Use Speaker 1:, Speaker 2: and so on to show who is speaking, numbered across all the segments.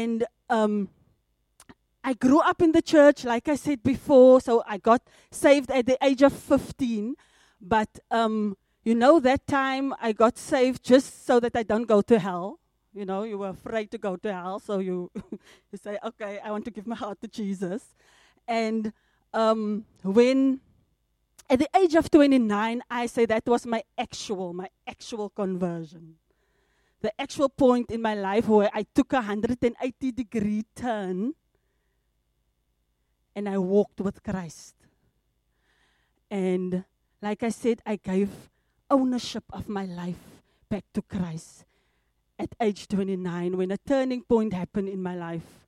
Speaker 1: And um, I grew up in the church, like I said before. So I got saved at the age of 15. But um, you know, that time I got saved just so that I don't go to hell. You know, you were afraid to go to hell, so you, you say, okay, I want to give my heart to Jesus. And um, when, at the age of 29, I say that was my actual, my actual conversion. The actual point in my life where I took a 180 degree turn and I walked with Christ. And like I said, I gave ownership of my life back to Christ at age 29 when a turning point happened in my life.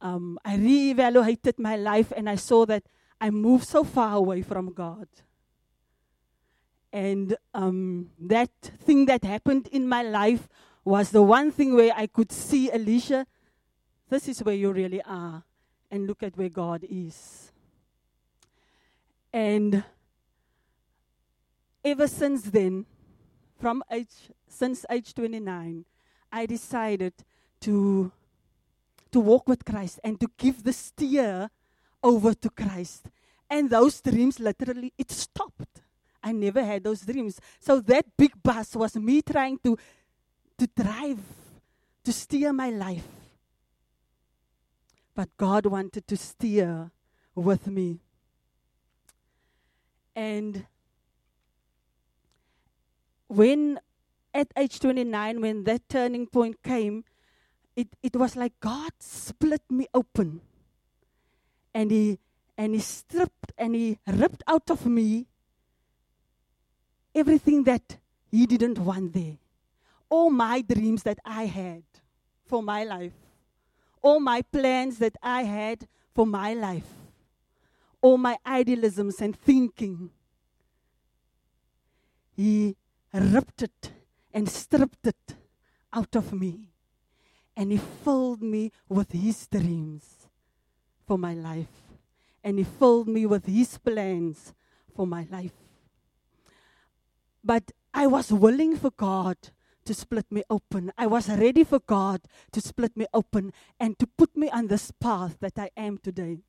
Speaker 1: Um, I reevaluated my life and I saw that I moved so far away from God. And um, that thing that happened in my life was the one thing where I could see Alicia, this is where you really are, and look at where God is. And ever since then, from age since age 29, I decided to to walk with Christ and to give the steer over to Christ. And those dreams literally it stopped. I never had those dreams. So that big bus was me trying to to drive to steer my life. But God wanted to steer with me. And when at age 29, when that turning point came, it, it was like God split me open. And he and he stripped and he ripped out of me everything that he didn't want there. All my dreams that I had for my life. All my plans that I had for my life. All my idealisms and thinking. He ripped it and stripped it out of me. And He filled me with His dreams for my life. And He filled me with His plans for my life. But I was willing for God to split me open. I was ready for God to split me open and to put me on this path that I am today.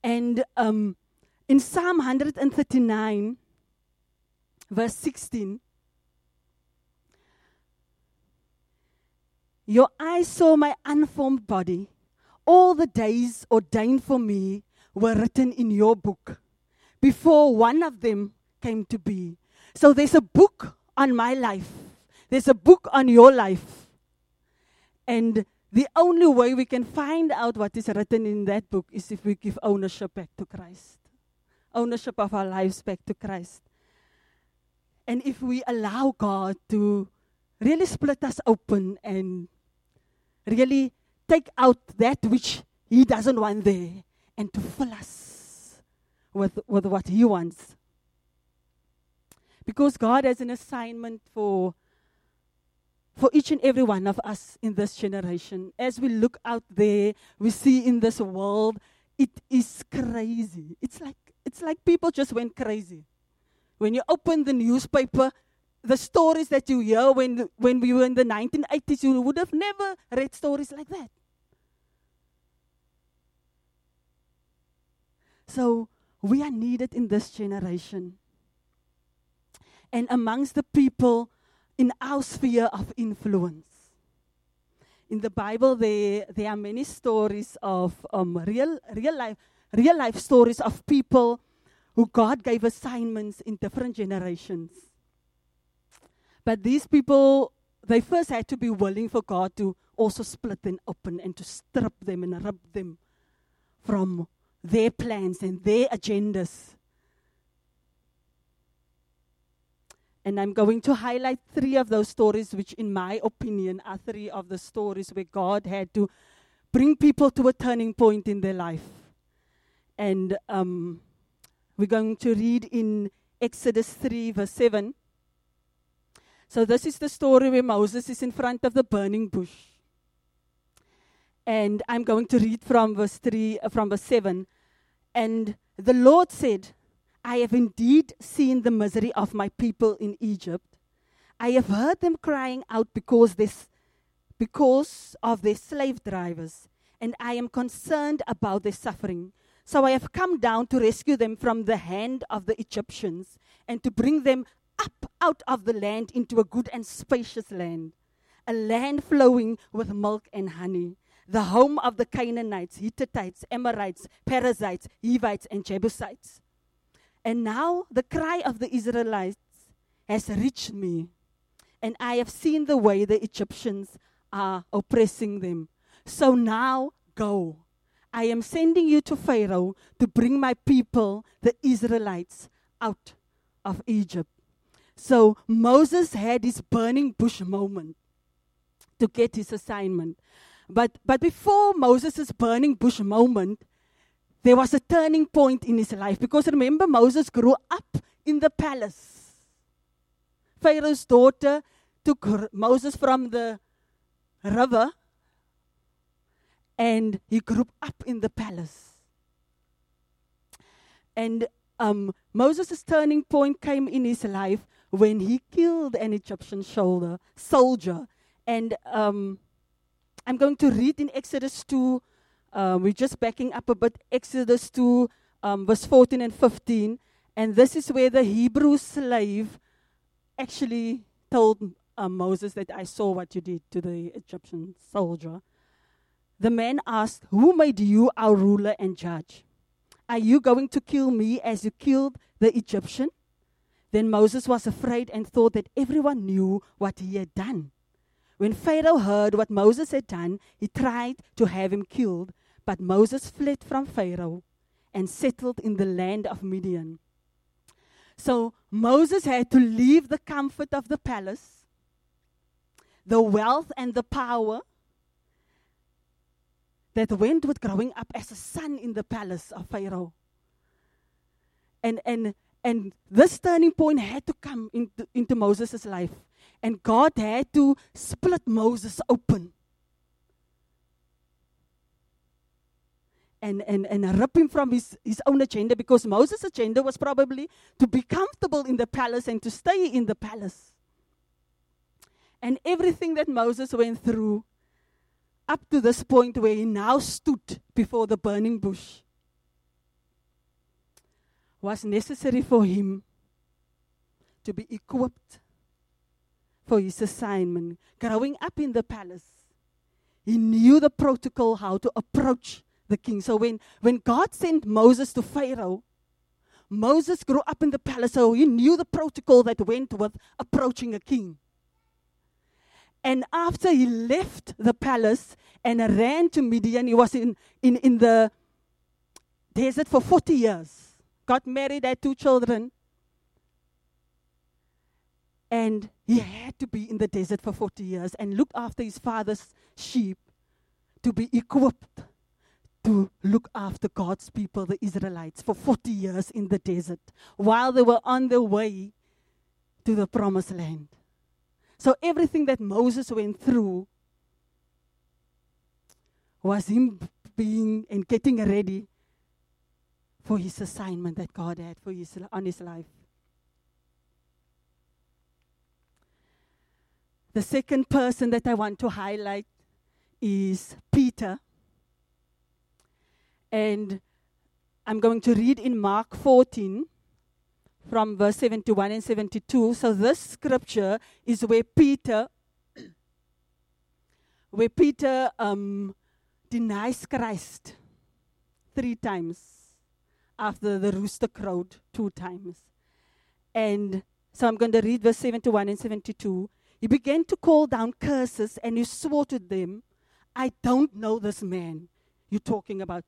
Speaker 1: And um, in Psalm 139, verse 16. Your eyes saw my unformed body. All the days ordained for me were written in your book before one of them came to be. So there's a book on my life, there's a book on your life. And the only way we can find out what is written in that book is if we give ownership back to Christ. Ownership of our lives back to Christ. And if we allow God to really split us open and really take out that which He doesn't want there and to fill us with, with what He wants. Because God has an assignment for, for each and every one of us in this generation. As we look out there, we see in this world, it is crazy. It's like, it's like people just went crazy. When you open the newspaper, the stories that you hear when, when we were in the 1980s, you would have never read stories like that. So we are needed in this generation. And amongst the people in our sphere of influence. In the Bible, there, there are many stories of um, real, real, life, real life stories of people who God gave assignments in different generations. But these people, they first had to be willing for God to also split them open and to strip them and rip them from their plans and their agendas. And I'm going to highlight three of those stories, which, in my opinion, are three of the stories where God had to bring people to a turning point in their life. And um, we're going to read in Exodus 3, verse 7. So, this is the story where Moses is in front of the burning bush. And I'm going to read from verse 3, uh, from verse 7. And the Lord said, I have indeed seen the misery of my people in Egypt. I have heard them crying out because, this, because of their slave drivers, and I am concerned about their suffering. So I have come down to rescue them from the hand of the Egyptians and to bring them up out of the land into a good and spacious land, a land flowing with milk and honey, the home of the Canaanites, Hittites, Amorites, Perizzites, Hivites, and Jebusites. And now the cry of the Israelites has reached me, and I have seen the way the Egyptians are oppressing them. So now go. I am sending you to Pharaoh to bring my people, the Israelites, out of Egypt. So Moses had his burning bush moment to get his assignment. But, but before Moses' burning bush moment, there was a turning point in his life because remember, Moses grew up in the palace. Pharaoh's daughter took Moses from the river and he grew up in the palace. And um, Moses' turning point came in his life when he killed an Egyptian shoulder, soldier. And um, I'm going to read in Exodus 2, uh, we're just backing up a bit, Exodus 2, um, verse 14 and 15. And this is where the Hebrew slave actually told uh, Moses that I saw what you did to the Egyptian soldier. The man asked, Who made you our ruler and judge? Are you going to kill me as you killed the Egyptian? Then Moses was afraid and thought that everyone knew what he had done. When Pharaoh heard what Moses had done, he tried to have him killed, but Moses fled from Pharaoh and settled in the land of Midian. So Moses had to leave the comfort of the palace, the wealth and the power that went with growing up as a son in the palace of Pharaoh. And, and, and this turning point had to come into, into Moses' life. And God had to split Moses open. And, and, and rip him from his, his own agenda because Moses' agenda was probably to be comfortable in the palace and to stay in the palace. And everything that Moses went through up to this point where he now stood before the burning bush was necessary for him to be equipped for his assignment. Growing up in the palace, he knew the protocol how to approach the king. So when, when God sent Moses to Pharaoh, Moses grew up in the palace, so he knew the protocol that went with approaching a king. And after he left the palace and ran to Midian, he was in, in, in the desert for 40 years. Got married, had two children. And he had to be in the desert for 40 years and look after his father's sheep to be equipped to look after God's people, the Israelites, for 40 years in the desert while they were on their way to the promised land. So everything that Moses went through was him being and getting ready for his assignment that God had for his on his life. The second person that I want to highlight is Peter. And I'm going to read in Mark 14 from verse 71 and 72. So this scripture is where Peter, where Peter um, denies Christ three times after the rooster crowed two times. And so I'm going to read verse 71 and 72. He began to call down curses and he swore to them, I don't know this man you're talking about.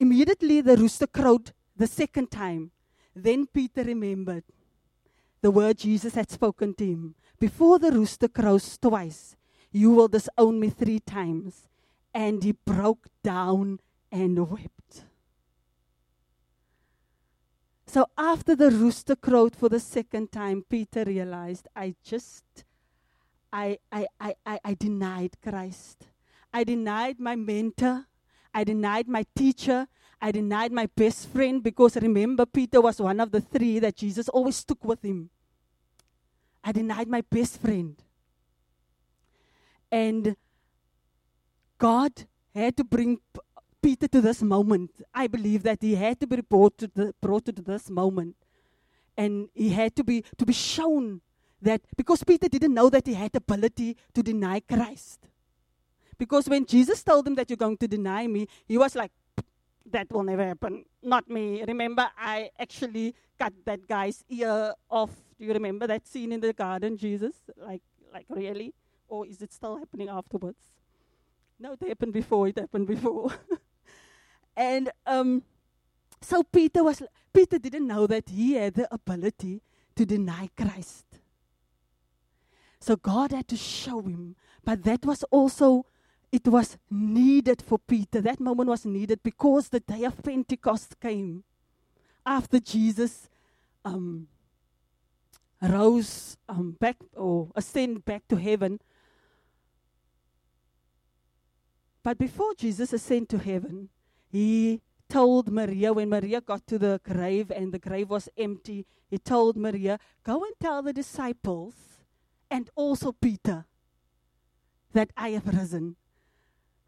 Speaker 1: Immediately the rooster crowed the second time. Then Peter remembered the word Jesus had spoken to him Before the rooster crows twice, you will disown me three times. And he broke down and wept. So after the rooster crowed for the second time, Peter realized, I just, I, I, I, I, I denied Christ. I denied my mentor. I denied my teacher. I denied my best friend because remember, Peter was one of the three that Jesus always took with him. I denied my best friend. And God had to bring Peter to this moment. I believe that he had to be brought to, the, brought to this moment. And he had to be, to be shown that, because Peter didn't know that he had the ability to deny Christ. Because when Jesus told him that you're going to deny me, he was like, that will never happen. Not me. Remember, I actually cut that guy's ear off. Do you remember that scene in the garden, Jesus? Like, like really? Or is it still happening afterwards? No, it happened before. It happened before. and um, so Peter was. Peter didn't know that he had the ability to deny Christ. So God had to show him, but that was also it was needed for Peter. That moment was needed because the day of Pentecost came after Jesus um, rose um, back or ascended back to heaven. But before Jesus ascended to heaven, he told Maria, when Maria got to the grave and the grave was empty, he told Maria, Go and tell the disciples and also Peter that I have risen.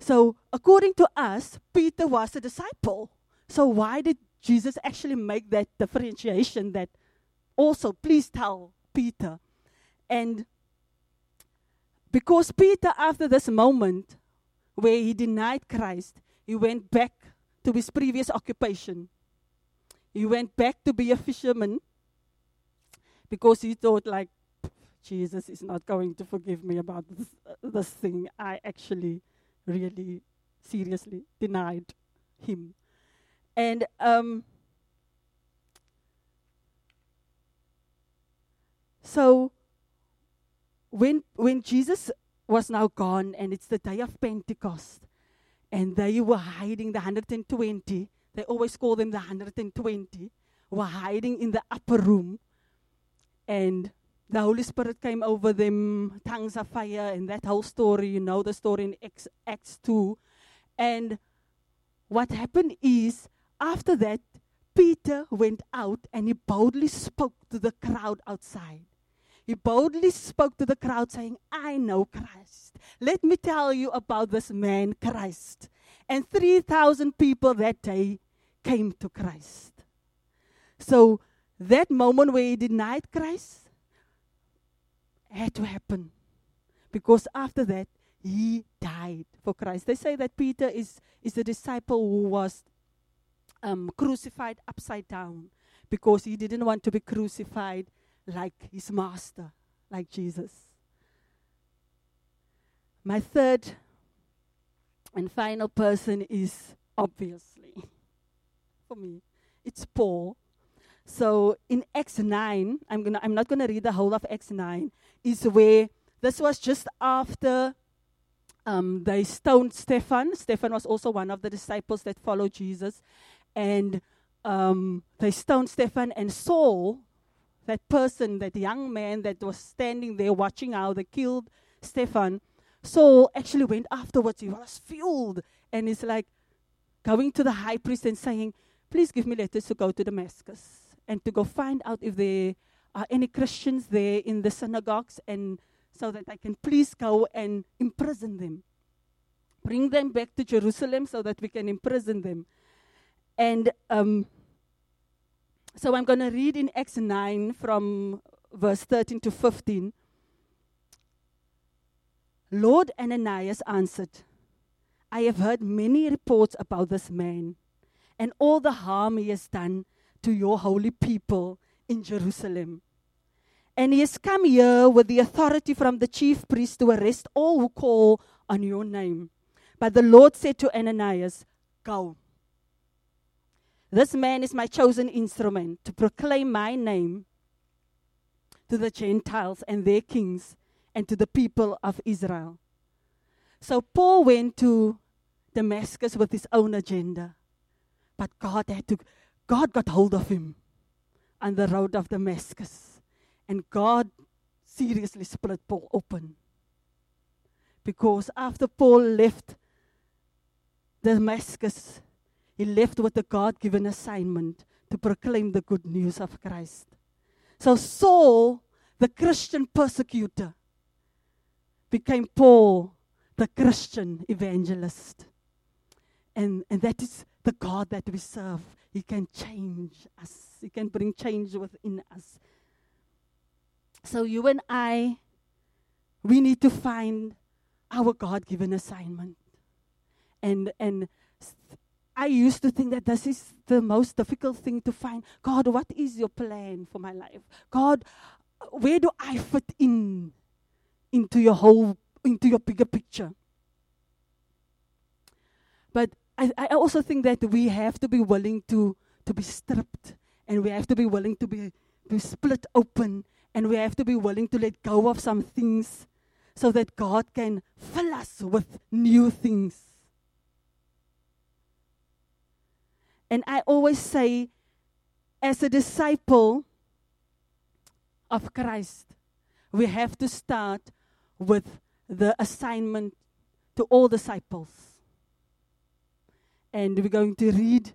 Speaker 1: So, according to us, Peter was a disciple. So, why did Jesus actually make that differentiation that also, please tell Peter? And because Peter, after this moment where he denied Christ, he went back to his previous occupation. He went back to be a fisherman because he thought, like, Jesus is not going to forgive me about this, uh, this thing. I actually really seriously denied him. And um, so when when Jesus was now gone and it's the day of Pentecost and they were hiding the 120 they always call them the 120 were hiding in the upper room and the Holy Spirit came over them, tongues of fire, and that whole story. You know the story in Acts, Acts 2. And what happened is, after that, Peter went out and he boldly spoke to the crowd outside. He boldly spoke to the crowd, saying, I know Christ. Let me tell you about this man, Christ. And 3,000 people that day came to Christ. So, that moment where he denied Christ, had to happen. Because after that, he died for Christ. They say that Peter is, is a disciple who was um, crucified upside down because he didn't want to be crucified like his master, like Jesus. My third and final person is obviously, for me, it's Paul. So in Acts 9, I'm, gonna, I'm not going to read the whole of Acts 9, is where this was just after um, they stoned Stephen. Stephen was also one of the disciples that followed Jesus. And um, they stoned Stephen, and Saul, that person, that young man that was standing there watching how they killed Stephen, Saul actually went afterwards. He was fueled. And he's like going to the high priest and saying, Please give me letters to go to Damascus and to go find out if there are any Christians there in the synagogues and so that I can please go and imprison them. Bring them back to Jerusalem so that we can imprison them. And um, so I'm going to read in Acts 9 from verse 13 to 15. Lord Ananias answered, I have heard many reports about this man and all the harm he has done to your holy people in Jerusalem. And he has come here with the authority from the chief priest to arrest all who call on your name. But the Lord said to Ananias, Go. This man is my chosen instrument to proclaim my name to the Gentiles and their kings and to the people of Israel. So Paul went to Damascus with his own agenda. But God had to God got hold of him on the road of Damascus. And God seriously split Paul open. Because after Paul left Damascus, he left with a God given assignment to proclaim the good news of Christ. So Saul, the Christian persecutor, became Paul, the Christian evangelist. And, and that is the God that we serve. He can change us, He can bring change within us. So, you and I, we need to find our God given assignment. And, and I used to think that this is the most difficult thing to find. God, what is your plan for my life? God, where do I fit in into your whole, into your bigger picture? But I, I also think that we have to be willing to, to be stripped and we have to be willing to be, be split open and we have to be willing to let go of some things so that God can fill us with new things. And I always say, as a disciple of Christ, we have to start with the assignment to all disciples. And we're going to read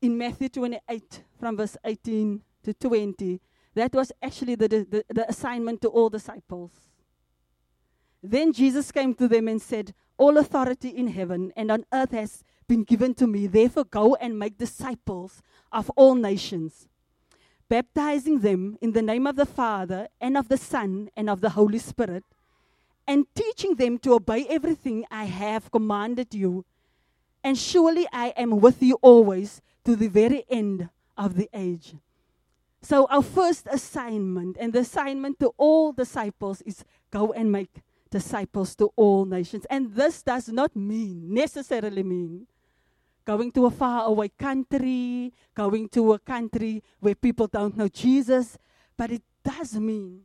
Speaker 1: in Matthew 28 from verse 18 to 20. That was actually the, the, the assignment to all disciples. Then Jesus came to them and said, All authority in heaven and on earth has been given to me. Therefore, go and make disciples of all nations, baptizing them in the name of the Father and of the Son and of the Holy Spirit, and teaching them to obey everything I have commanded you. And surely I am with you always to the very end of the age. So, our first assignment and the assignment to all disciples is go and make disciples to all nations. And this does not mean, necessarily mean, going to a faraway country, going to a country where people don't know Jesus, but it does mean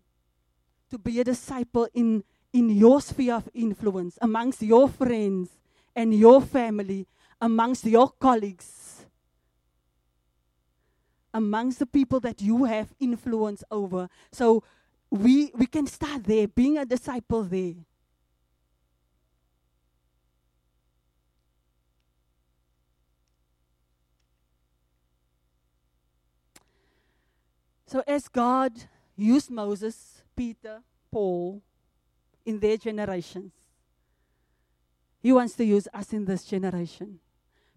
Speaker 1: to be a disciple in, in your sphere of influence, amongst your friends and your family, amongst your colleagues, amongst the people that you have influence over. So we, we can start there, being a disciple there. So, as God used Moses, Peter, Paul in their generations, He wants to use us in this generation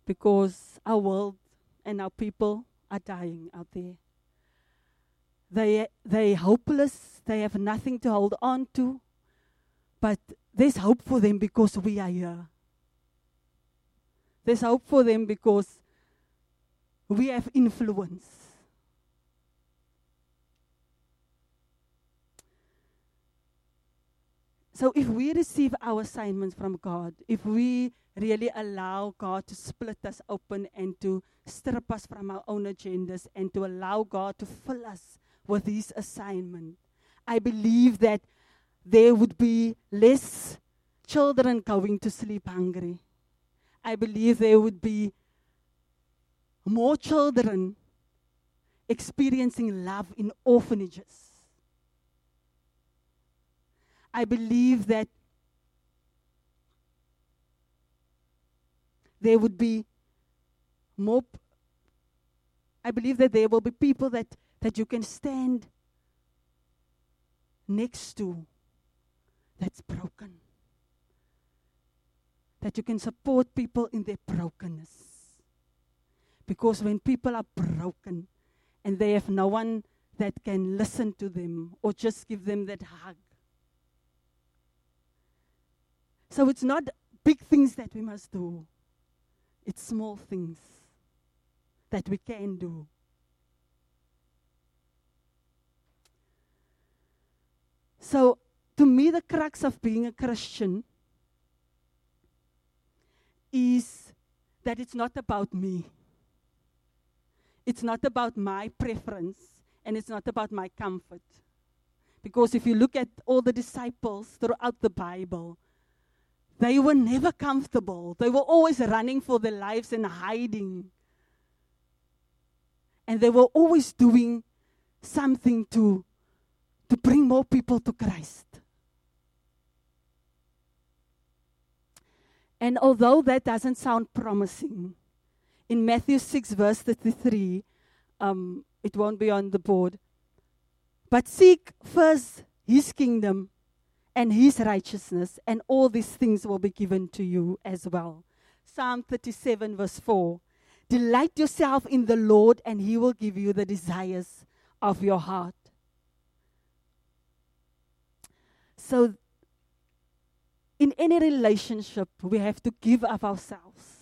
Speaker 1: because our world and our people are dying out there. They, they're hopeless, they have nothing to hold on to, but there's hope for them because we are here. There's hope for them because we have influence. So if we receive our assignments from God, if we really allow God to split us open and to strip us from our own agendas and to allow God to fill us with His assignment, I believe that there would be less children going to sleep hungry. I believe there would be more children experiencing love in orphanages. I believe that there would be more. P- I believe that there will be people that, that you can stand next to that's broken. That you can support people in their brokenness. Because when people are broken and they have no one that can listen to them or just give them that hug, so it's not big things that we must do, it's small things that we can do. So, to me, the crux of being a Christian is that it's not about me. It's not about my preference and it's not about my comfort. Because if you look at all the disciples throughout the Bible, they were never comfortable. They were always running for their lives and hiding. And they were always doing something to, to bring more people to Christ. And although that doesn't sound promising, in Matthew 6, verse 33, um, it won't be on the board. But seek first his kingdom and his righteousness, and all these things will be given to you as well. Psalm 37, verse 4 Delight yourself in the Lord, and he will give you the desires of your heart. So, in any relationship, we have to give of ourselves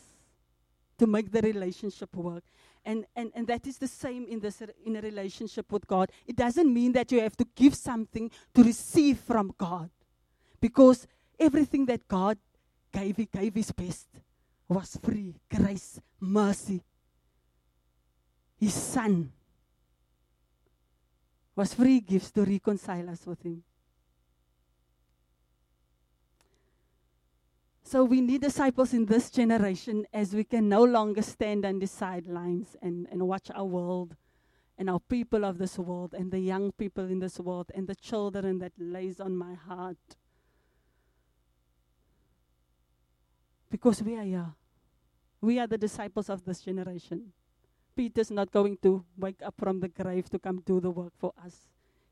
Speaker 1: to make the relationship work. And, and, and that is the same in, this, in a relationship with God. It doesn't mean that you have to give something to receive from God. Because everything that God gave, He gave His best was free grace, mercy. His Son was free gifts to reconcile us with Him. So we need disciples in this generation as we can no longer stand on the sidelines and, and watch our world and our people of this world and the young people in this world and the children that lays on my heart. Because we are. We are the disciples of this generation. Peter's not going to wake up from the grave to come do the work for us.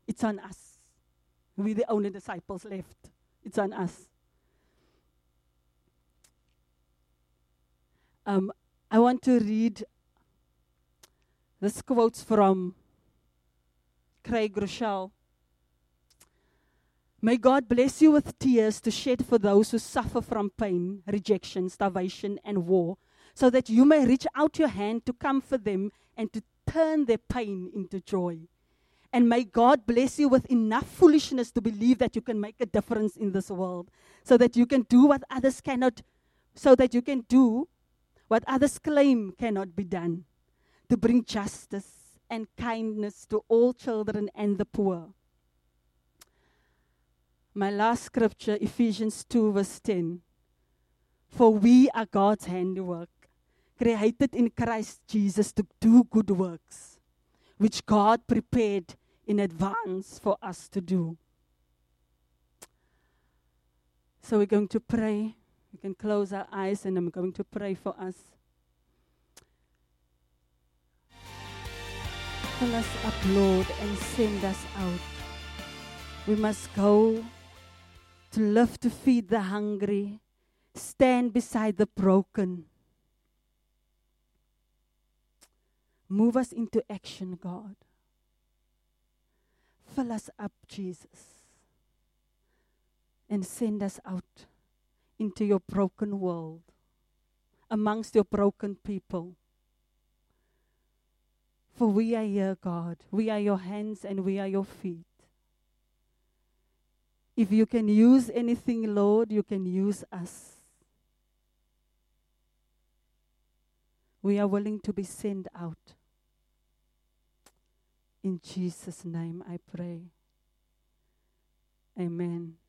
Speaker 1: It's on us. We're the only disciples left. It's on us. Um, I want to read this quotes from Craig Groeschel. May God bless you with tears to shed for those who suffer from pain, rejection, starvation, and war, so that you may reach out your hand to comfort them and to turn their pain into joy. And may God bless you with enough foolishness to believe that you can make a difference in this world, so that you can do what others cannot, so that you can do what others claim cannot be done, to bring justice and kindness to all children and the poor. My last scripture, Ephesians 2, verse 10. For we are God's handiwork, created in Christ Jesus to do good works, which God prepared in advance for us to do. So we're going to pray. We can close our eyes and I'm going to pray for us. Fill us up, Lord, and send us out. We must go to live to feed the hungry, stand beside the broken. Move us into action, God. Fill us up, Jesus, and send us out into your broken world, amongst your broken people. For we are here, God. We are your hands and we are your feet. If you can use anything, Lord, you can use us. We are willing to be sent out. In Jesus' name I pray. Amen.